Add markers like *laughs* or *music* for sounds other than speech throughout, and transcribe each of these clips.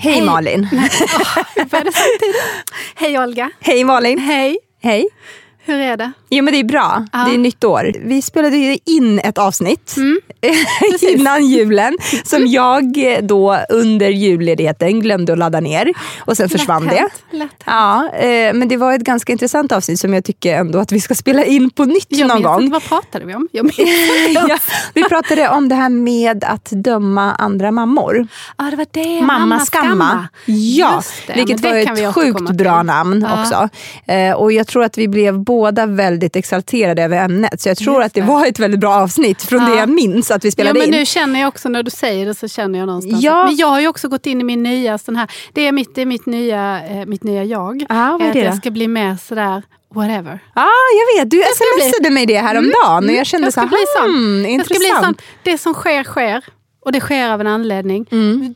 Hej Malin. *laughs* Började samtidigt. Hej Olga. Hej Malin. Hej. Hej. Hur är det? Jo men det är bra. Ja. Det är nytt år. Vi spelade in ett avsnitt Mm. *laughs* innan julen som jag då under julledigheten glömde att ladda ner och sen försvann Lätt det. lätt. Ja, eh, men det var ett ganska intressant avsnitt som jag tycker ändå att vi ska spela in på nytt Jag någon gång. inte, vad pratade vi om? *laughs* Ja, vi pratade om det här med att döma andra mammor. Ja, det var det. Mamma skamma. Ja, Just det. vilket var ett sjukt bra namn Ja. också. Eh, och jag tror att vi blev båda väldigt exalterade över ämnet. Så jag tror Just att det det. var ett väldigt bra avsnitt från Ja. det jag minns att vi Ja, spelade men in. nu känner jag också när du säger det så känner jag någonstans. Ja. Men jag har ju också gått in i min nya, sån här, det är mitt, det är mitt, nya, eh, mitt nya jag. Ja, vad är att det jag då? ska bli mer sådär, whatever. Ja, jag vet. Du ska bli- smsade mig det häromdagen och jag kände jag så här, hmm, Jag ska bli sån. intressant. Det som sker, sker. Och det sker av en anledning.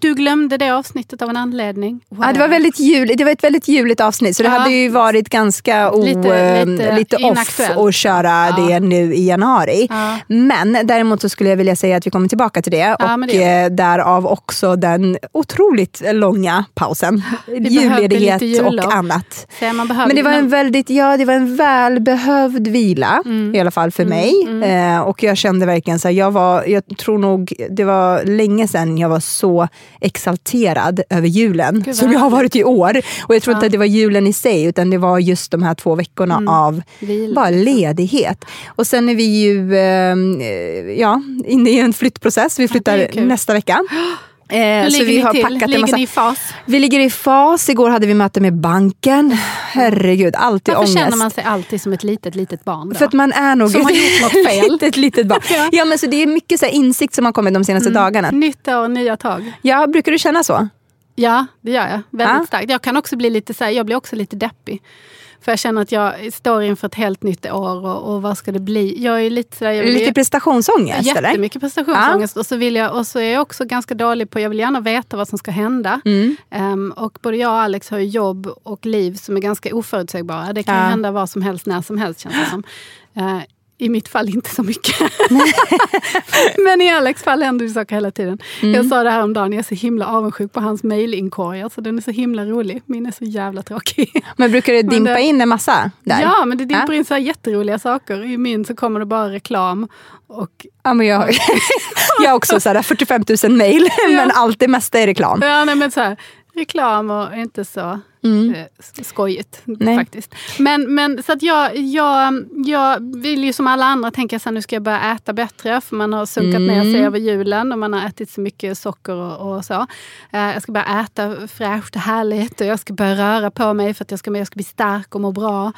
Du glömde det avsnittet av en anledning. Ja, det, var väldigt jul, det var ett väldigt juligt avsnitt så det Ja. hade ju varit ganska o, Lite- lite, lite lite off att köra Ja. det nu i januari. Ja. Men däremot så skulle jag vilja säga att vi kommer tillbaka till det och det eh, därav också den otroligt långa pausen. *laughs* Julledighet och annat. Men det var en väldigt, ja det var en välbehövd vila, Mm. i alla fall för mig. Eh, och jag kände verkligen så här, jag var, jag tror nog, det var länge sedan jag var så exalterad över julen vad som jag har varit i år. Och jag tror inte Ja. att det var julen i sig, utan det var just de här två veckorna Mm. av Vila. bara ledighet. Och sen är vi ju eh, ja, inne i en flyttprocess. Vi flyttar kul. nästa vecka. *gasps* Eh, så ligger vi har till? packat ligger en massa... ni i fas? Vi ligger i fas. Igår hade vi möte med banken. Herregud, alltid Varför ångest. känner man sig alltid som ett litet, litet barn? Då? För att man är nog Som har gjort något *laughs* fel. ett litet, litet barn. *laughs* Ja. ja, men så det är mycket så insikt som har kommit de senaste dagarna. Nytt år, nya tag. Ja, brukar du känna så? Ja, det gör jag. Väldigt Ja. starkt. Jag kan också bli lite så här, jag blir också lite deppig. För jag känner att jag står inför ett helt nytt år och, och vad ska det bli? Jag är lite så här, jag vill, Lite prestationsångest eller? Jättemycket prestationsångest. Och, så vill jag, och så är jag också ganska dålig på, jag vill gärna veta vad som ska hända. Mm. Ehm, och både jag och Alex har ju jobb och liv som är ganska oförutsägbara. Det kan Ja. hända vad som helst, när som helst känns det som. Eh, I mitt fall inte så mycket. *laughs* Men i Alex fall händer det saker hela tiden. Mm. Jag sa det här om dagen, jag är så himla avundsjuk på hans mejlinkorg. Alltså, den är så himla rolig. Min är så jävla tråkig. Men brukar det *laughs* dimpa det- in en massa där? Ja, men det dimper Ja. in så här jätteroliga saker. I min så kommer det bara reklam. Och, Ja, men jag, *laughs* jag har också så här 45 000 mejl, men allt det mesta är reklam. ja, nej, men så här, reklam och inte så Mm. eh, skojigt Nej. faktiskt. Men, men så att jag, jag, jag vill ju som alla andra tänka så här, nu ska jag börja äta bättre för man har sunkat ner Mm. sig över julen och man har ätit så mycket socker och, och så. Eh, jag ska börja äta fräscht och härligt och jag ska börja röra på mig för att jag ska, jag ska bli stark och må bra.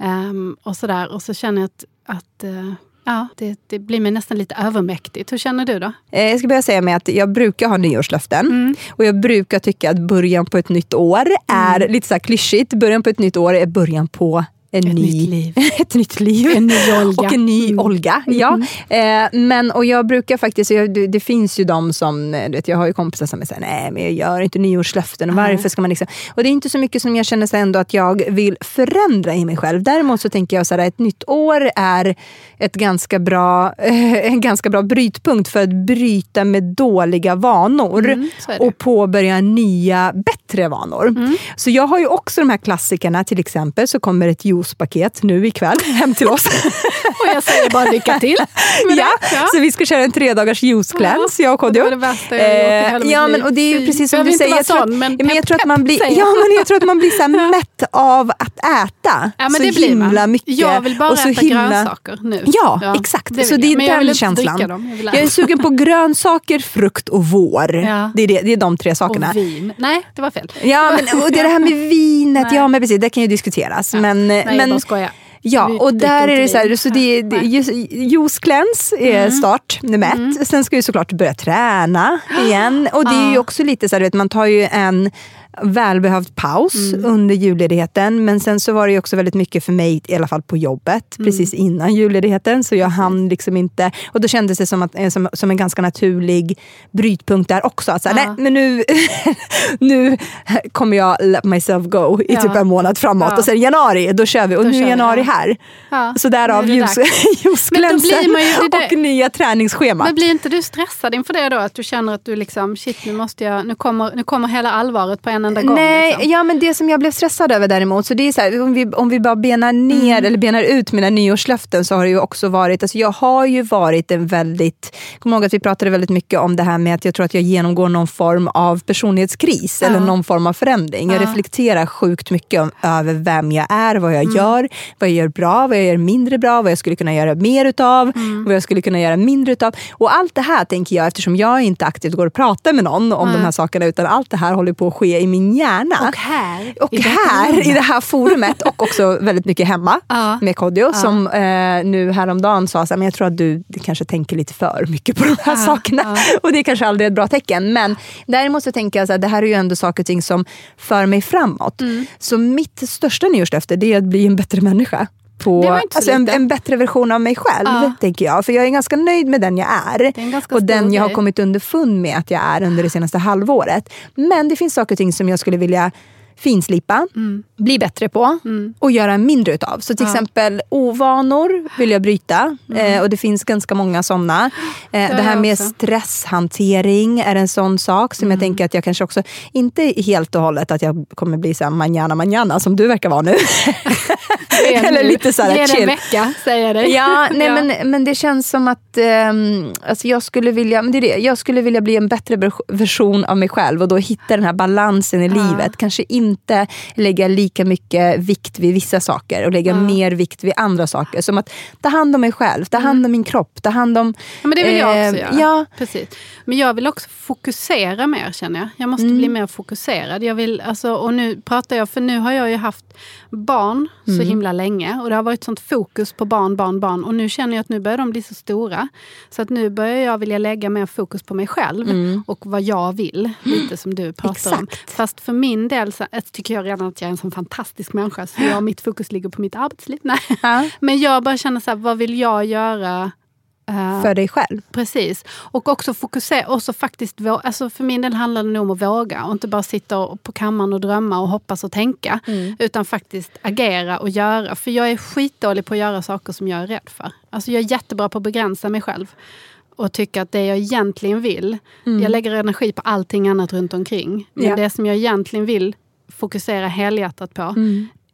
Ehm, och sådär. Och så känner jag att, att eh, ja, det, det blir mig nästan lite övermäktigt. Hur känner du då? Eh, Jag ska börja säga med att jag brukar ha nyårslöften. Mm. Och jag brukar tycka att början på ett nytt år är lite så här klyschigt. Början på ett nytt år är början på en Ett ny, nytt liv. *laughs* ett nytt liv. En ny Olga. Och en ny Mm. Olga. Ja. Eh, men, och jag brukar faktiskt, jag, det, det finns ju de som, eh, du vet, jag har ju kompisar som säger nej men jag gör inte nyårslöften. Och varför ska man liksom, och det är inte så mycket som jag känner så ändå att jag vill förändra i mig själv. Däremot så tänker jag så här, ett nytt år är ett ganska bra, eh, en ganska bra brytpunkt för att bryta med dåliga vanor Mm, och påbörja nya bättre vanor. Mm. Så jag har ju också de här klassikerna, till exempel så kommer ett juicepaket nu ikväll hem till oss. *laughs* Och jag säger bara lycka till. *laughs* ja. Ja. så vi ska köra en tre dagars juice cleanse, jag och Kodjo. Det var det värsta jag har gjort i mitt ja, men, och det är ju precis som du säger. Jag tror, sån, att, men ja, men jag tror att man blir, säger ja, jag. men jag tror att man blir så *laughs* mätt av att äta. Ja, men så det blir man. himla mycket. Jag vill bara och så äta himla... grönsaker nu. Ja, exakt. det så det jag. är Men jag den inte känslan. Jag Jag är sugen på grönsaker, frukt och vår. Ja. Det, är det, det är de tre sakerna. Och vin. Nej, det var fel. Ja, men, och det, är det här med vinet, Nej. ja men precis, det kan ju diskuteras. Men, Nej, jag men, bara skojar. Ja, och där är det så här, så det, det, juice cleanse är start nummer ett. Sen ska du såklart börja träna *gasps* igen. Och det är ju Ja. också lite så här, du vet, man tar ju en välbehövd paus under julledigheten. Men sen så var det också väldigt mycket för mig, i alla fall på jobbet, precis innan julledigheten. Så jag hann liksom inte, och då kändes det som, att, eh, som, som en ganska naturlig brytpunkt där också. Att så Ja. nej, men nu, *laughs* nu kommer jag let myself go i Ja. typ en månad framåt. Ja. Och sen januari, då kör vi. Och Då nu är januari ja. här. Så därav ljus, *laughs* ljusglänsen där- *laughs* och nya träningsschemat. Men blir inte du stressad inför det då? Att du känner att du liksom, shit nu måste jag, nu kommer, nu kommer hela allvaret på en enda gång. Nej, liksom. ja, men det som jag blev stressad över däremot, så det är så här, om, vi, om vi bara benar ner Mm. eller benar ut mina nyårslöften så har det ju också varit, alltså jag har ju varit en väldigt, kom ihåg att vi pratade väldigt mycket om det här med att jag tror att jag genomgår någon form av personlighetskris Ja. eller någon form av förändring. Jag Ja. reflekterar sjukt mycket om, över vem jag är, vad Mm. jag gör, vad jag gör bra, vad jag gör mindre bra, vad jag skulle kunna göra mer utav, Mm. vad jag skulle kunna göra mindre utav. Och allt det här tänker jag, eftersom jag inte aktivt går och pratar med någon om de här sakerna, utan allt det här håller på att ske i min hjärna. Och här. Och i här i det här forumet och också väldigt mycket hemma *laughs* Ja. med Kodjo som eh, nu häromdagen sa men jag tror att du, kanske tänker lite för mycket på de här Ja, sakerna. *laughs* Och det är kanske aldrig ett bra tecken. Men däremot så tänker jag att det här är ju ändå saker och ting som för mig framåt. Mm. Så mitt största nyårslöfte är att bli en bättre människa. På, alltså en, en bättre version av mig själv, Ja. tänker jag. För jag är ganska nöjd med den jag är. är och den jag har kommit underfund med att jag är under det senaste halvåret. Men det finns saker och ting som jag skulle vilja finslipa, bli bättre på och göra mindre utav. Så till Ja. exempel ovanor vill jag bryta eh, och det finns ganska många sådana. Eh, det har här med också. stresshantering är en sån sak som jag tänker att jag kanske också, inte helt och hållet att jag kommer bli så här manjana manjana som du verkar vara nu. Det *laughs* Eller lite så här Ge det en chill. vecka, säger jag dig. Ja, nej, Ja. Men, men det känns som att ehm, alltså jag, skulle vilja, men det är det, jag skulle vilja bli en bättre vers- version av mig själv och då hitta den här balansen i Ja. livet. Kanske inte lägga lika mycket vikt vid vissa saker och lägga Ja. mer vikt vid andra saker. Som att ta hand om mig själv, ta hand om min kropp, ta hand om... Ja, men det vill jag också eh, göra. Ja, Precis. Men jag vill också fokusera mer känner jag. Jag måste Mm. bli mer fokuserad. Jag vill, alltså, och nu pratar jag, för nu har jag ju haft barn så Mm. himla länge. Och det har varit sånt fokus på barn, barn, barn. Och nu känner jag att nu börjar de bli så stora. Så att nu börjar jag vilja lägga mer fokus på mig själv. Och vad jag vill. Lite som du pratar om. Mm. Exakt. Fast för min del äh, tycker jag redan att jag är en sån fantastisk människa. Så jag, *laughs* mitt fokus ligger på mitt arbetsliv. Nej. Ja. Men jag bara känner så här, vad vill jag göra? eh, för dig själv. Precis. Och också fokusera, och så faktiskt, alltså för min del handlar det nog om att våga och inte bara sitta på kammaren och drömma och hoppas och tänka. Utan faktiskt agera och göra. För jag är skitdålig på att göra saker som jag är rädd för. Alltså jag är jättebra på att begränsa mig själv. Och tycka att det jag egentligen vill, jag lägger energi på allting annat runt omkring. Men Ja. det som jag egentligen vill fokusera helhjärtat på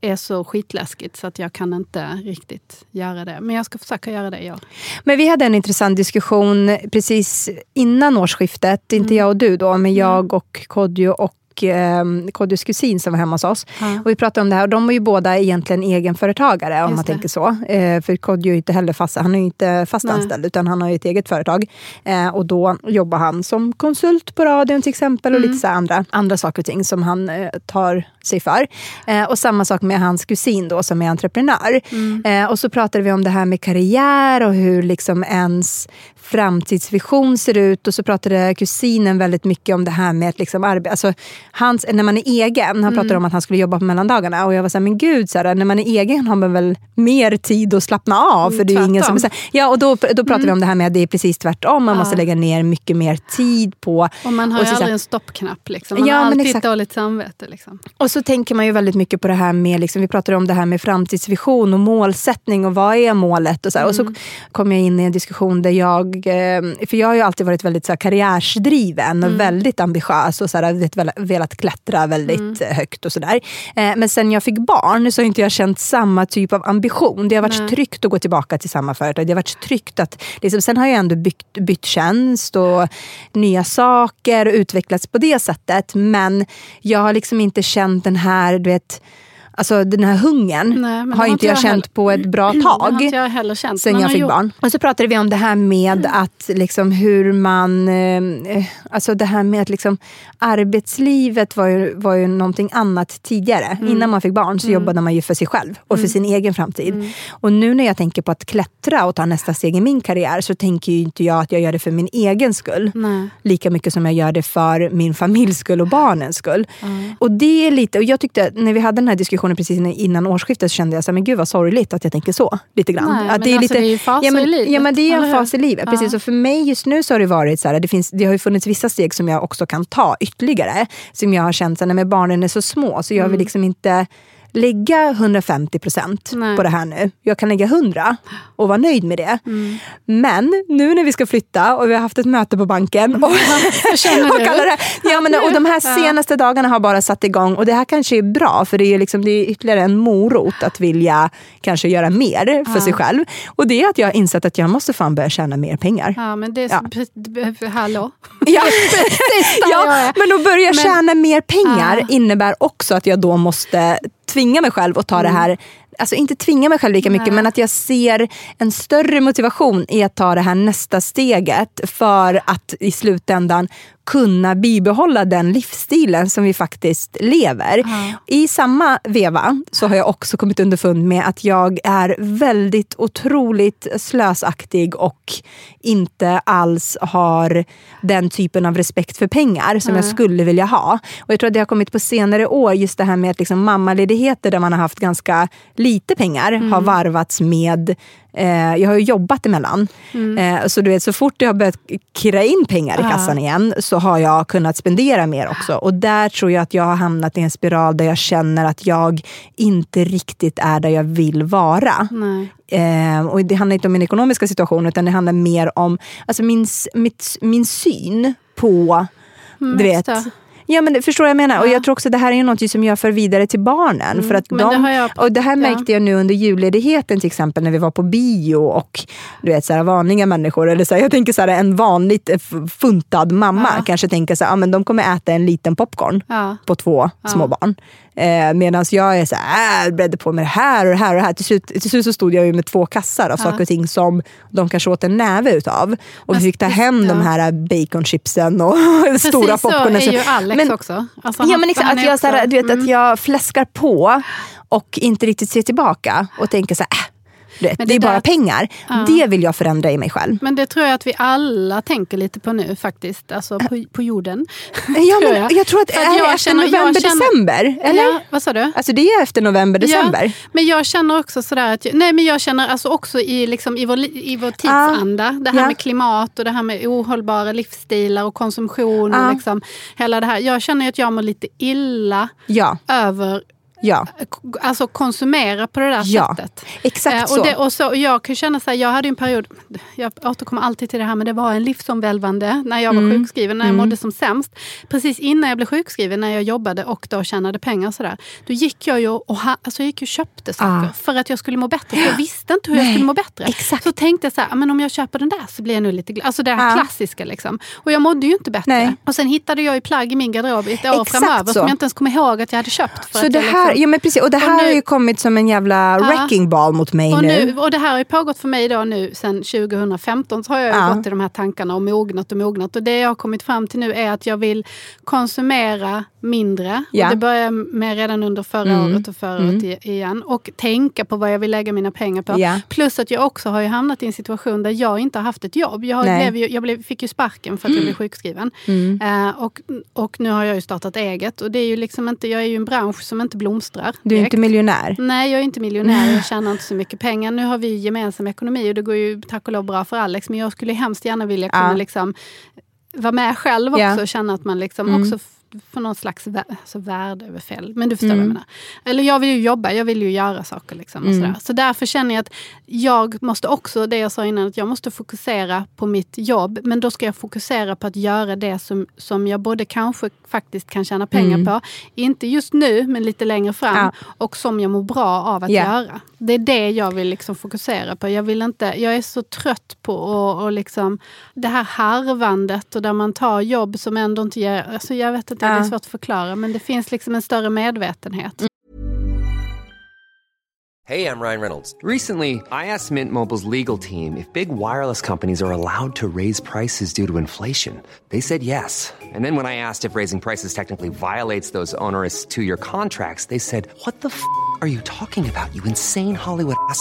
är så skitläskigt så att jag kan inte riktigt göra det. Men jag ska försöka göra det år. Men vi hade en intressant diskussion precis innan årsskiftet. Inte Mm. jag och du då, men jag och Kodjo och eh, Kodjos kusin som var hemma hos oss. Ja. Och vi pratade om det här och de är ju båda egentligen egenföretagare om man tänker så. Eh, för Kodjo är inte heller fast, han är ju inte fast Nej. anställd utan han har ju ett eget företag. Eh, och då jobbar han som konsult på radion till exempel och Mm. lite så andra, andra saker och ting som han eh, tar sig för. Eh, och samma sak med hans kusin då som är entreprenör. Mm. Eh, och så pratade vi om det här med karriär och hur liksom ens framtidsvision ser ut. Och så pratade kusinen väldigt mycket om det här med att liksom arbeta. Alltså, hans, när man är egen, han pratade Mm. om att han skulle jobba på mellandagarna. Och jag var så här, men gud, så här, när man är egen har man väl mer tid att slappna av. För det är ingen som så ja, och då, då pratade vi om det här med att det är precis tvärtom. Man Mm. Ja. måste lägga ner mycket mer tid på... Och man har och ju så, så aldrig här, en stoppknapp. Liksom. Man Ja, har alltid exakt. dåligt samvete. Liksom. Och så tänker man ju väldigt mycket på det här med, liksom, vi pratade om det här med framtidsvision och målsättning och vad är målet? Och så, här. och så kom jag in i en diskussion där jag, för jag har ju alltid varit väldigt så här, karriärsdriven och väldigt ambitiös och så här, vet, velat klättra väldigt eh, högt och sådär. Eh, men sen jag fick barn så har inte jag känt samma typ av ambition. Det har varit Nej. tryggt att gå tillbaka till samma företag. Det har varit tryggt att, liksom, sen har jag ändå byggt, bytt tjänst och nya saker och utvecklats på det sättet. Men jag har liksom inte känt den här, du vet, Alltså den här hungern har inte jag jag känt på ett bra *clears throat* tag. jag heller. Sen jag fick gjort- barn. Och så pratade vi om det här med att liksom hur man... Eh, alltså det här med att liksom arbetslivet var ju, var ju någonting annat tidigare. Mm. Innan man fick barn så jobbade man ju för sig själv och för sin egen framtid. Mm. Och nu när jag tänker på att klättra och ta nästa steg i min karriär så tänker ju inte jag att jag gör det för min egen skull. Nej. Lika mycket som jag gör det för min familjs skull och barnens skull. Och det är lite, och jag tyckte när vi hade den här diskussionen precis innan årsskiftet så kände jag så här, men gud vad sorgligt att jag tänker så. Lite grann. Nej, att men alltså, det är ju ja, men, i livet, Ja men det är en fas i livet. Ja. Precis. Och för mig just nu så har det varit så här, det, finns, det har ju funnits vissa steg som jag också kan ta ytterligare. Som jag har känt, så här, men barnen är så små så jag Mm. vill liksom inte lägga 150 procent på det här nu. Jag kan lägga 100 och vara nöjd med det. Mm. Men nu när vi ska flytta och vi har haft ett möte på banken *laughs* och, och, det, ja, men, och de här senaste dagarna har bara satt igång och det här kanske är bra för det är, liksom, det är ytterligare en morot att vilja kanske göra mer för sig själv. Och det är att jag har insett att jag måste fan börja tjäna mer pengar. Ja, men det är ja. hallå? *laughs* Ja, *laughs* ja men att börja Men- tjäna mer pengar Ja. innebär också att jag då måste tvinga mig själv att ta det här Alltså inte tvinga mig själv lika mycket Mm. Nej. men att jag ser en större motivation i att ta det här nästa steget för att i slutändan kunna bibehålla den livsstilen som vi faktiskt lever. I samma veva så har jag också kommit underfund med att jag är väldigt otroligt slösaktig och inte alls har den typen av respekt för pengar som jag skulle vilja ha. Och Jag tror att det har kommit på senare år, just det här med att liksom mammaledigheter där man har haft ganska lite pengar har varvats med Eh, jag har ju jobbat emellan. Eh, så du vet, så fort jag har börjat kirra in pengar i kassan igen så har jag kunnat spendera mer också. Och där tror jag att jag har hamnat i en spiral där jag känner att jag inte riktigt är där jag vill vara. Eh, och det handlar inte om min ekonomiska situation utan det handlar mer om alltså min, mitt, min syn på... Mm, du vet. Ja, men det- förstår vad jag menar? Och jag tror också att det här är något som jag för vidare till barnen. för att Mm, men det de, har jag- och det här ja. märkte jag nu under julledigheten till exempel när vi var på bio och du vet, så här, vanliga människor, eller så här, jag tänker så här, en vanligt funtad mamma Ja. kanske tänker så här, ah, men de kommer äta en liten popcorn Ja. på två små barn. Eh, Medan jag är så här, äh, bredde på med det här och det här och det här. Till slut, till slut så stod jag ju med två kassar av saker och ting som de kanske åt en näve utav. Och vi Men fick ta hem de ja. här baconchipsen och *laughs* Precis stora så popcornen. är ju Alex Men- också. Alltså, Ja men exakt, att jag, så här, också- du vet, mm. att jag fläskar på och inte riktigt ser tillbaka och tänker så här, äh, det, det är bara där- pengar. Det vill jag förändra i mig själv. Men det tror jag att vi alla tänker lite på nu faktiskt, alltså på, på jorden. Ja, *laughs* men jag. jag tror att det att är jag efter känner- november, känner- december. Eller? Ja, vad sa du? Alltså det är efter november, december. Ja, men jag känner också sådär att, nej men jag känner alltså också i, liksom, i, vår, i vår tidsanda, det här ja. med klimat och det här med ohållbara livsstilar och konsumtion Ja. och liksom hela det här. Jag känner att jag mår lite illa Ja, över ja. Alltså konsumera på det där Ja, sättet. exakt Eh, så. och, det, och så. Jag kan känna så här, jag hade en period, jag återkommer alltid till det här, men det var en livsomvälvande när jag var Mm. sjukskriven, när jag mådde som sämst. Precis innan jag blev sjukskriven, när jag jobbade och då tjänade pengar och sådär. Då gick jag ju och, ha, alltså jag gick och köpte saker Ah. för att jag skulle må bättre. Jag visste inte hur jag Nej, skulle må bättre. exakt. Så tänkte jag så här, "Ah, men om jag köper den där så blir jag nog lite glad. Alltså det här Ah. klassiska liksom. Och jag mådde ju inte bättre. Nej. Och sen hittade jag ju plagg i min garderob ett år Exakt framöver så. som jag inte ens kommer ihåg att jag hade köpt. För Så att det jag här, liksom- ja, men precis, och det Och här nu- har ju kommit som en jävla Ja. wrecking ball mot mig Och, nu. nu, och det här har ju pågått för mig då nu sen 2015 så har jag Ja. gått i de här tankarna och mognat och mognat. Och det jag har kommit fram till nu är att jag vill konsumera mindre. Ja. Och det började jag med redan under förra Mm. året och förra året i- igen. Och tänka på vad jag vill lägga mina pengar på. Ja. Plus att jag också har ju hamnat i en situation där jag inte har haft ett jobb. Jag, blev jag blev, fick ju sparken för att jag blev sjukskriven. Mm. Eh, och, och nu har jag ju startat eget. Och det är ju liksom inte, jag är ju en bransch som inte blomstrar. Du är direkt. inte miljonär. Nej, jag är inte miljonär. Jag *laughs* tjänar inte så mycket pengar. Nu har vi gemensam ekonomi och det går ju tack och lov bra för Alex. Men jag skulle hemskt gärna vilja kunna Ja. liksom vara med själv också Ja. och känna att man liksom Mm. också f- får någon slags vä alltså värde över fel. Men du förstår Mm. vad jag menar. Eller jag vill ju jobba, jag vill ju göra saker. Liksom och Mm. sådär. Så därför känner jag att jag måste också, det jag sa innan, att jag måste fokusera på mitt jobb. Men då ska jag fokusera på att göra det som, som jag både kanske faktiskt kan tjäna pengar Mm. på. Inte just nu, men lite längre fram. Ja. Och som jag mår bra av att Ja. göra. Det är det jag vill liksom fokusera på. Jag, vill inte, jag är så trött på och, och liksom, det här harvandet och där man tar jobb som ändå inte ger... Alltså jag vet inte, det är svårt att förklara men det finns liksom en större medvetenhet. Hey, I'm Ryan Reynolds. Recently, I asked Mint Mobile's legal team if big wireless companies are allowed to raise prices due to inflation. They said yes. And then when I asked if raising prices technically violates those onerous two year contracts, they said, What the f are you talking about, you insane Hollywood ass?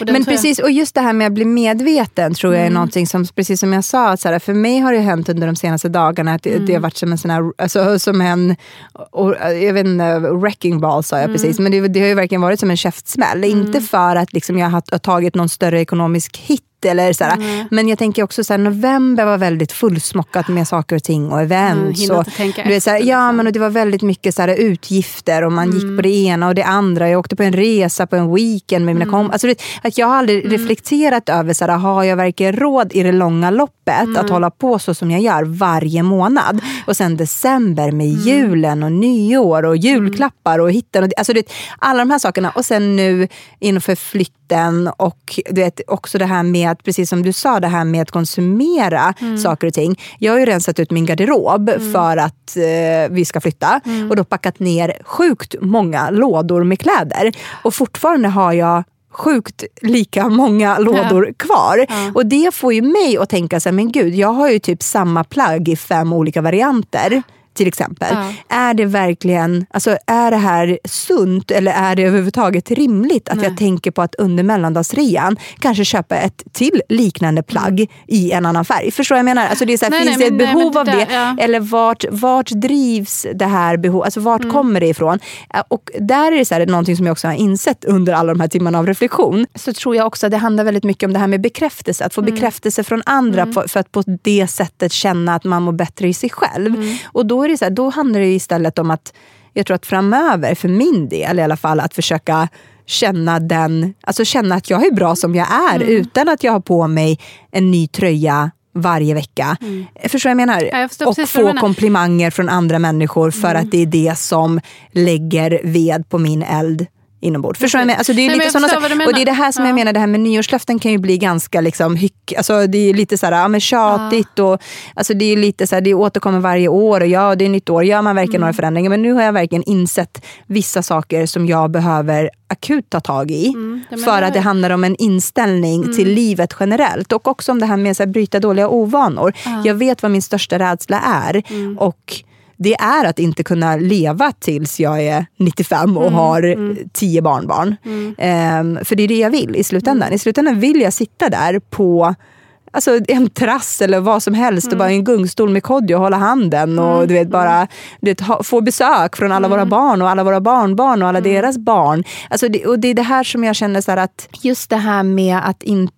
Och den Men tror jag- precis, och just det här med att bli medveten tror jag är någonting som, precis som jag sa, så här, för mig har det hänt under de senaste dagarna att det, det har varit som en sån här, alltså, som en, och, jag vet inte, wrecking ball sa jag precis, men det, det har ju verkligen varit som en käftsmäll. Inte för att liksom, jag har, har tagit någon större ekonomisk hit eller sådär. Men jag tänker också så här, november var väldigt fullsmockat med saker och ting och events. hinner och, du vet, så här, efter, ja, liksom. men och det var väldigt mycket så här, utgifter och man gick på det ena och det andra. Jag åkte på en resa på en weekend med mina Mm. kompisar. Alltså, att jag har aldrig reflekterat över, så här, har jag verkligen råd i det långa loppet Mm. att hålla på så som jag gör varje månad? Och sen december med Mm. julen och nyår och julklappar och hitten. Och, alltså, vet, alla de här sakerna. Och sen nu inför flytten och du vet, också det här med att, precis som du sa, det här med att konsumera Mm. saker och ting. Jag har ju rensat ut min garderob för att eh, vi ska flytta Mm. och då packat ner sjukt många lådor med kläder. Och fortfarande har jag sjukt lika många lådor kvar. Och det får ju mig att tänka så här, men gud, jag har ju typ samma plagg i fem olika varianter. Till exempel. Ja. Är det verkligen, alltså är det här sunt eller är det överhuvudtaget rimligt att jag tänker på att under mellandagsrean kanske köpa ett till liknande plagg i en annan färg? Förstår jag menar? Alltså det är så här, Nej, finns nej, det ett nej, behov men av det det? ja. Eller vart, vart drivs det här behovet? Alltså vart Mm. kommer det ifrån? Eh, Och där är det så här, någonting som jag också har insett under alla de här timmarna av reflektion. Så tror jag också att det handlar väldigt mycket om det här med bekräftelse. Att få Mm. bekräftelse från andra för, för att på det sättet känna att man mår bättre i sig själv. Mm. Och då, är det så här, då handlar det istället om att, jag tror att framöver, för min del i alla fall, att försöka känna den, alltså känna att jag är bra som jag är Mm. utan att jag har på mig en ny tröja varje vecka. Förstår du vad jag menar? Mm. Ja, jag förstår och få. Mm. komplimanger från andra människor för att det är det som lägger ved på min eld inombords. Förstår du? Alltså det är Nej, lite du saker. Och det är det här som menar. jag Ja. menar, det här med nyårslöften kan ju bli ganska liksom hyck, alltså det är lite så här, ja, men tjatigt och alltså det är lite så här, det återkommer varje år och ja, det är nytt år, gör man verkligen Mm. några förändringar? Men nu har jag verkligen insett vissa saker som jag behöver akut ta tag i. Mm, ja, för att det handlar om en inställning till livet generellt. Och också om det här med att bryta dåliga ovanor. Jag vet vad min största rädsla är. Mm. Och det är att inte kunna leva tills jag är 95 och har eh, 10 barnbarn. Ehm, för det är det jag vill i slutändan. I slutändan vill jag sitta där på Alltså en terrass eller vad som helst och bara i en gungstol med Kodjo och hålla handen och du vet bara du vet, ha, få besök från alla våra barn och alla våra barnbarn och alla deras barn. Alltså det, och det är det här som jag känner så att just det här med att inte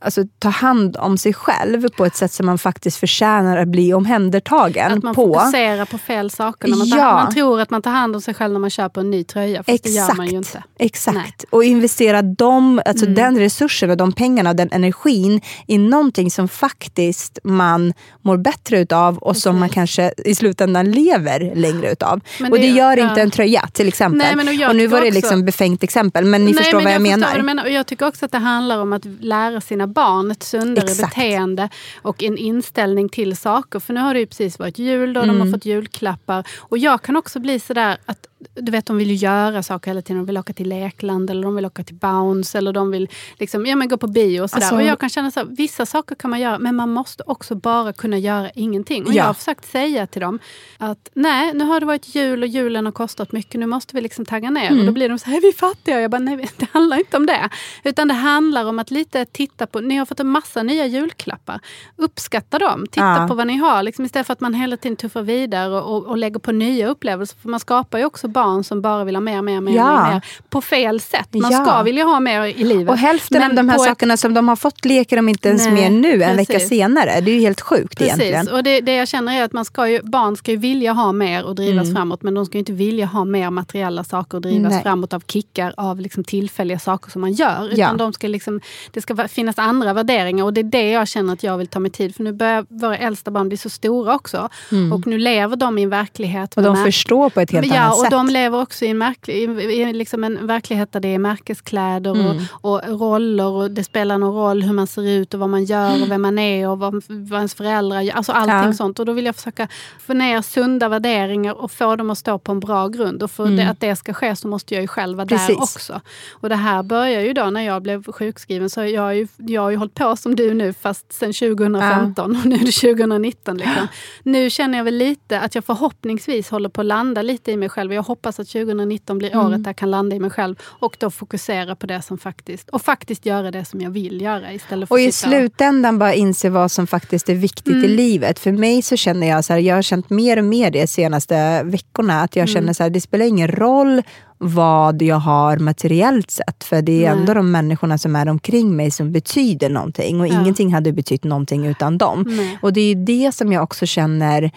alltså, ta hand om sig själv på ett sätt som man faktiskt förtjänar att bli omhändertagen Att man på. fokuserar på fel saker. När man, tar, Ja. man tror att man tar hand om sig själv när man köper en ny tröja. Fast det gör man ju inte. Exakt. Nej. Mm. Och investera dem, alltså den resursen och de pengarna och den energin i någonting som faktiskt man mår bättre utav och som man kanske i slutändan lever längre utav. Men och det det- gör ja. inte en tröja till exempel. Nej, och jag och nu var det också- liksom befängt exempel men ni Nej, förstår men vad jag, förstår menar. vad menar. Och jag tycker också att det handlar om att lära sina barn ett sundare Exakt. beteende och en inställning till saker. För nu har det ju precis varit jul då, Mm. de har fått julklappar. Och jag kan också bli sådär att du vet, de vill ju göra saker hela tiden. De vill åka till lekland eller de vill åka till Bounce eller de vill liksom, ja, men gå på bio och sådär. Alltså- och jag kan känna så vissa saker kan man göra men man måste också bara kunna göra ingenting. Och Ja. jag har försökt säga till dem att nej, nu har det varit jul och julen har kostat mycket. Nu måste vi liksom tagga ner. Mm. Och då blir de så här, är vi fattiga? Jag bara, nej *laughs* det handlar inte om det. Utan det handlar om att lite titta på, ni har fått en massa nya julklappar. Uppskatta dem, titta Ja. på vad ni har. Liksom istället för att man hela tiden tuffar vidare och, och, och lägger på nya upplevelser. För man skapar ju också barn som bara vill ha mer, mer, mer, Ja. mer, mer. På fel sätt. Man Ja. ska vilja ha mer i livet. Och hälften av Men de här på ett- sakerna som de har fått leker de inte ens Nej, med nu en vecka precis. senare. Det är ju helt sjukt egentligen. Precis, och det, det jag känner är att man ska ju, barn ska ju vilja ha mer och drivas framåt men de ska inte vilja ha mer materiella saker och drivas Mm. Nej. framåt av kickar av liksom tillfälliga saker som man gör. Utan Ja. de ska liksom, det ska finnas andra värderingar och det är det jag känner att jag vill ta mig tid. För nu börjar våra äldsta barn bli så stora också och nu lever de i en verklighet. Mm. Och med de mär- förstår på ett helt ja, annat sätt. De lever också i en, märklig, i, i liksom en verklighet där det är märkeskläder Mm. och, och roller och det spelar någon roll hur man ser ut och vad man gör och vem man är och vad, vad ens föräldrar gör. Alltså allting Ja. sånt. Och då vill jag försöka få ner sunda värderingar och få dem att stå på en bra grund. Och för det, att det ska ske så måste jag ju själv vara där Mm. Precis. också. Och det här börjar ju då när jag blev sjukskriven. Så jag har ju, jag har ju hållit på som du nu fast sen 2015 och nu är det 2019. Liksom. Nu känner jag väl lite att jag förhoppningsvis håller på att landa lite i mig själv. Jag hoppas att 2019 blir Mm. året där jag kan landa i mig själv och då fokusera på det som faktiskt, och faktiskt göra det som jag vill göra istället för Och i slutändan bara inse vad som faktiskt är viktigt Mm. i livet. För mig så känner jag så här, jag har känt mer och mer de senaste veckorna, att Mm. jag känner så här, det spelar ingen roll vad jag har materiellt sett, för det är Nej. ändå de människorna som är omkring mig som betyder någonting och Ja. ingenting hade betytt någonting utan dem. Nej. Och det är ju det som jag också känner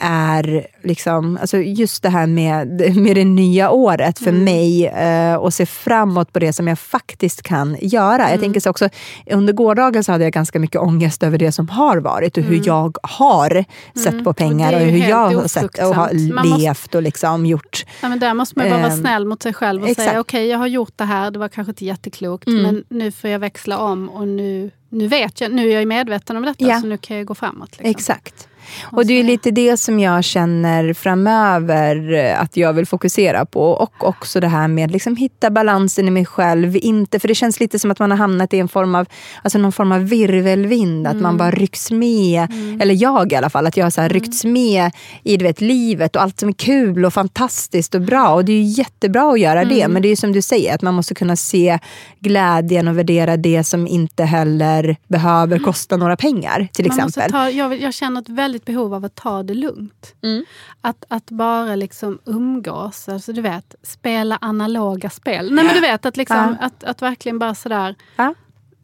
är liksom, alltså just det här med, *laughs* med det nya året för mig eh, och se framåt på det som jag faktiskt kan göra. Jag tänker så också, under gårdagen så hade jag ganska mycket ångest över det som har varit och hur jag har sett på pengar Och och, hur jag har sett och har. Man måste- levt och liksom gjort. Ja, men där måste man bara vara Ehm, snäll mot sig själv och exakt. säga okej, jag har gjort det här, det var kanske inte jätteklokt, Mm. men nu får jag växla om och nu, nu vet jag, nu är jag medveten om detta, Ja. så nu kan jag gå framåt. Liksom. Exakt. Och det är lite det som jag känner framöver eh, att jag vill fokusera på. Och också det här med liksom hitta balansen i mig själv. Inte, för det känns lite som att man har hamnat i en form av, alltså någon form av virvelvind. Att man bara rycks med, eller jag i alla fall, att jag har så här ryckts med i du vet, livet och allt som är kul och fantastiskt och bra. Och det är jättebra att göra det. Men det är som du säger, att man måste kunna se glädjen och värdera det som inte heller behöver kosta några pengar. Till Man exempel. ta, jag, jag känner ett väldigt behov av att ta det lugnt. Mm. Att, att bara liksom umgås, alltså du vet, spela analoga spel. Nej men du vet, att, liksom, att, att verkligen bara sådär Ja.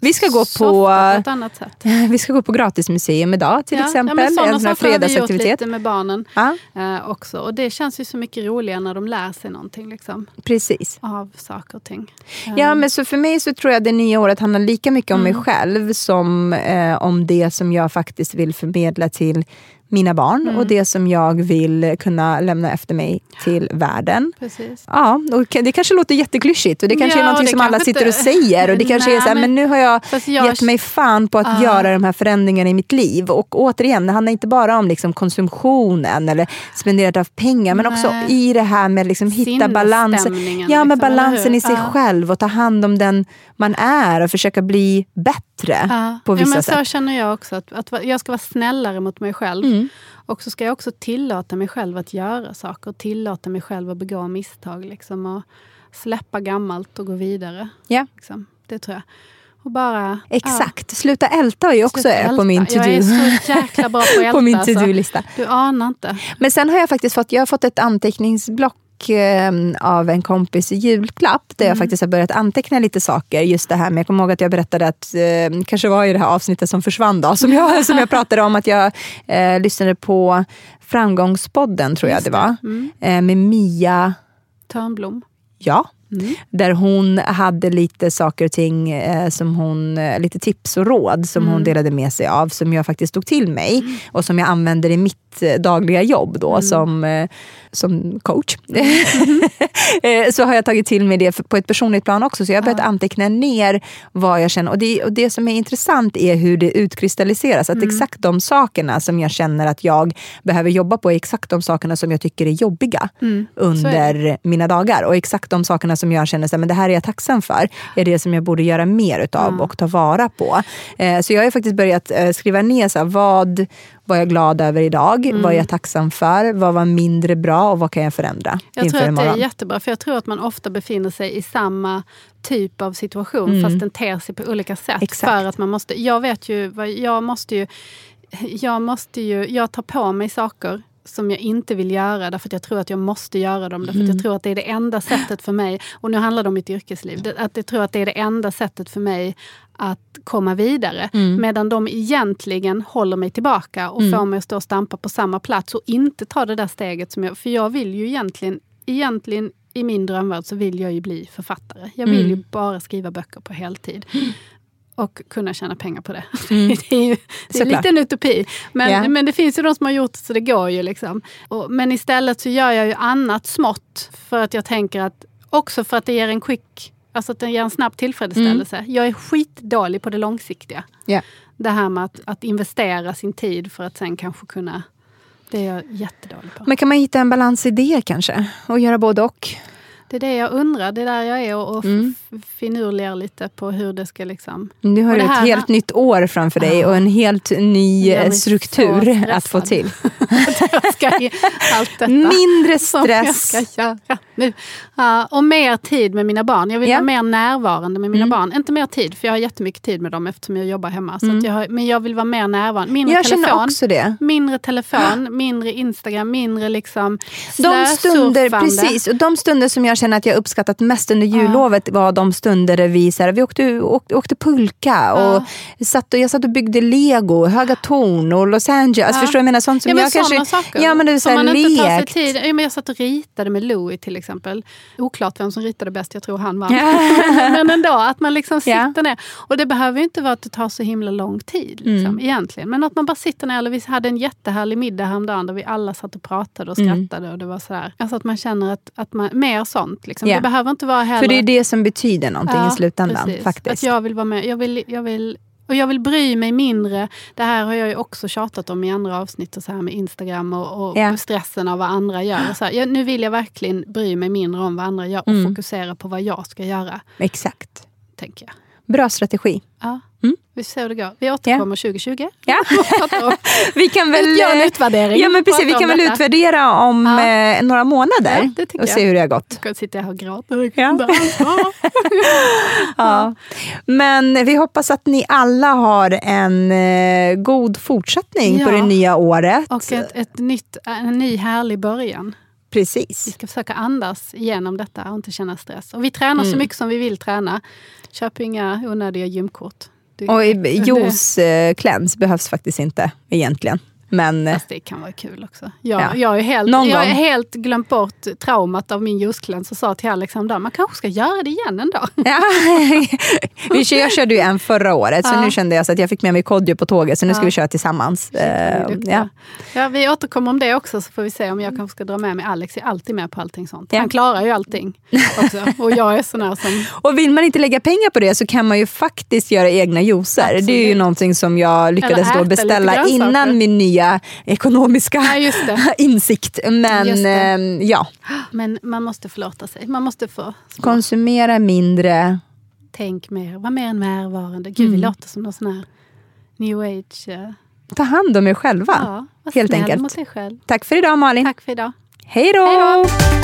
Vi ska gå på, på *laughs* vi ska gå på gratismuseum idag till Ja, exempel. Ja, en sån här fredagsaktivitet. lite med barnen Ja, eh, också. Och det känns ju så mycket roligare när de lär sig någonting liksom, precis. av saker och ting. Eh, Ja, men så för mig så tror jag det nya året handlar lika mycket om mig själv som eh, om det som jag faktiskt vill förmedla till mina barn och det som jag vill kunna lämna efter mig till världen. Precis. Ja, och det kanske låter jätteklyschigt och det kanske är Ja, någonting det som alla sitter och säger. Och det *laughs* kanske Nej, är så här, men, men- nu har jag, jag- gett mig fan på att Ah. göra de här förändringarna i mitt liv. Och återigen, det handlar inte bara om liksom konsumtionen eller spenderat av pengar, men också Nej. i det här med liksom hitta balansen. Sinnesstämningen, Ja, men liksom, balansen i sig Ja. själv och ta hand om den man är och försöka bli bättre Ja. på vissa ja, men sätt. Så känner jag också. Att, att jag ska vara snällare mot mig själv. Mm. Och så ska jag också tillåta mig själv att göra saker. Och tillåta mig själv att begå misstag. Liksom, och släppa gammalt och gå vidare. Ja. Liksom. Det tror jag. Och bara... Exakt, sluta älta är ju också Sluta på älta. min Jag är to-do. så jäkla bra på att älta. *laughs* på min alltså. to-do-lista. Du anar inte. Men sen har jag faktiskt fått, jag har fått ett anteckningsblock eh, av en kompis i julklapp där Mm. jag faktiskt har börjat anteckna lite saker. Just det här med, jag kommer ihåg att jag berättade att, eh, kanske var i det här avsnittet som försvann då, som jag, som jag pratade om att jag eh, lyssnade på Framgångspodden tror jag Just det var. Mm. Eh, med Mia, Törnblom. ja. Mm. Där hon hade lite saker och ting, eh, som hon, eh, lite tips och råd som Mm. hon delade med sig av, som jag faktiskt tog till mig och som jag använder i mitt eh, dagliga jobb då, Mm. som, eh, som coach. *laughs* Eh, så har jag tagit till mig det på ett personligt plan också, så jag har börjat anteckna ner vad jag känner. Och det, och det som är intressant är hur det utkristalliseras, Mm. att exakt de sakerna som jag känner att jag behöver jobba på är exakt de sakerna som jag tycker är jobbiga Mm. Under mina dagar. Och exakt de sakerna som jag känner att det här är jag tacksam för, är det som jag borde göra mer utav och ta vara på. Eh, så jag har faktiskt börjat eh, skriva ner så här, vad var jag glad över idag, vad är jag tacksam för, vad var mindre bra och vad kan jag förändra Jag tror att det är imorgon. jättebra, för jag tror att man ofta befinner sig i samma typ av situation, fast den ter sig på olika sätt. Mm. Exakt. För att man måste, jag vet ju, jag måste ju, jag måste ju, jag tar på mig saker som jag inte vill göra därför att jag tror att jag måste göra dem. Därför att Mm. jag tror att det är det enda sättet för mig, och nu handlar det om mitt yrkesliv, att jag tror att det är det enda sättet för mig att komma vidare. Mm. Medan de egentligen håller mig tillbaka och får mig att stå och stampa på samma plats och inte ta det där steget. som jag För jag vill ju egentligen, egentligen i min drömvärld så vill jag ju bli författare. Jag vill ju bara skriva böcker på heltid. *gasps* och kunna tjäna pengar på det. *laughs* Mm. det är ju det är lite en utopi. Men, Ja. men det finns ju de som har gjort det så det går ju. Liksom. Och, men istället så gör jag ju annat smått för att jag tänker att också för att det ger en quick, alltså att det ger en snabb tillfredsställelse. Mm. Jag är skitdålig på det långsiktiga. Ja. Det här med att, att investera sin tid för att sen kanske kunna... Det är jag jättedålig på. Men kan man hitta en balans i det kanske? Och göra både och? Det är det jag undrar. Det är där jag är och, och Mm. finurligar lite på hur det ska liksom... Nu har du ett här- helt nytt år framför dig och en helt ny eh, struktur att få till. *laughs* allt detta. Mindre som jag stress. ska göra nu. Ja, och mer tid med mina barn. Jag vill Ja. vara mer närvarande med mina Mm. barn. Inte mer tid, för jag har jättemycket tid med dem eftersom jag jobbar hemma. Så Mm. jag har, men jag vill vara mer närvarande. Mindre Jag känner telefon. också det. Mindre telefon, mindre Instagram, mindre liksom De stunder, precis, och de stunder som jag känner att jag uppskattat mest under jullovet var de stunder vi, så här, vi åkte, åkte, åkte pulka och satt och, jag satt och byggde lego, Höga Torn och Los Angeles. Ja. Förstår du jag menar? Sånt som ja, men jag kanske... saker. Ja, men det är så här man inte tar sig tid. Ja, men jag satt och ritade med Louis till exempel. Oklart vem som ritade bäst, jag tror han vann. *laughs* men ändå, att man liksom sitter ner. Och det behöver ju inte vara att det tar så himla lång tid liksom, Mm. egentligen. Men att man bara sitter ner. Eller vi hade en jättehärlig middag häromdagen där vi alla satt och pratade och Mm. skrattade. Och det var sådär. Alltså att man känner att, att man, mer sånt. Liksom. Ja. Det behöver inte vara heller... För det är det som betyder någonting Ja, i slutändan. precis. faktiskt. Att jag vill vara med. Jag vill, jag vill, och jag vill bry mig mindre. Det här har jag ju också tjatat om i andra avsnitt. Och så här med Instagram och, och Ja. stressen av vad andra gör. Och så här, jag, nu vill jag verkligen bry mig mindre om vad andra gör och Mm. fokusera på vad jag ska göra. Exakt. Tänker jag. Bra strategi. Ja. Mm. Vi får se hur det går. Vi återkommer 2020. Ja. *laughs* Pratar om- *laughs* Vi kan väl... Gör en utvärdering. Ja, men precis, vi kan väl detta. utvärdera om Ja. eh, några månader Ja, och se hur det har gått. Jag sitter här och gråter. Ja. *laughs* Ja. Ja. Men vi hoppas att ni alla har en eh, god fortsättning på Ja. det nya året. Och ett, ett nytt, en ny härlig början. Vi Precis. ska försöka andas igenom detta och inte känna stress. Och vi tränar Mm. så mycket som vi vill träna. Köp inga onödiga gymkort. Det, Och i- det- juice eh, cleanse behövs faktiskt inte egentligen. Men eh, Fast det kan vara kul också. Jag, Ja. jag, är helt, jag är helt glömt bort traumat av min juicecleanse och sa till Alex häromdagen, man kanske ska göra det igen en dag. ja. *laughs* vi kör, jag körde ju en förra året, så Ja. nu kände jag så att jag fick med mig Kodjo på tåget, så nu ska vi köra tillsammans. Eh, ja. Ja, vi återkommer om det också så får vi se om jag kanske ska dra med mig Alex. är alltid med på allting sånt. Han klarar ju allting också. Och jag är sån här som... *laughs* Och vill man inte lägga pengar på det så kan man ju faktiskt göra egna juicer. Det är ju någonting som jag lyckades då beställa innan min nya ekonomiska Ja, *laughs* insikt. Men Just det. eh, ja, Men man måste förlåta sig. Man måste få konsumera mindre. tänk mer, var mer närvarande. Gud, Mm. vi låter som någon sån här new age... eh, Ta hand om er själva. Ja, helt enkelt. mot dig själv. Tack för idag Malin. Tack för idag. Hej då!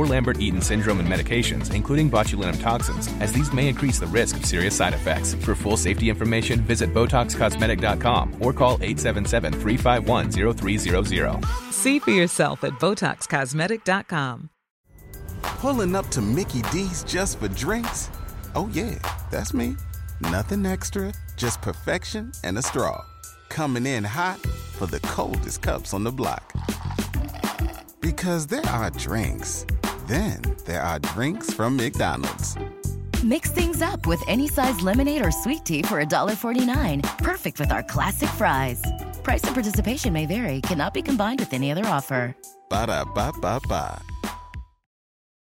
Lambert-Eaton syndrome and medications, including botulinum toxins, as these may increase the risk of serious side effects. For full safety information, visit BotoxCosmetic.com or call 877-351-0300. See for yourself at BotoxCosmetic.com. Pulling up to Mickey D's just for drinks? Oh, yeah, that's me. Nothing extra, just perfection and a straw. Coming in hot for the coldest cups on the block. Because there are drinks, then there are drinks from McDonald's. Mix things up with any size lemonade or sweet tea for $1.49. Perfect with our classic fries. Price and participation may vary, cannot be combined with any other offer. Ba da ba ba ba.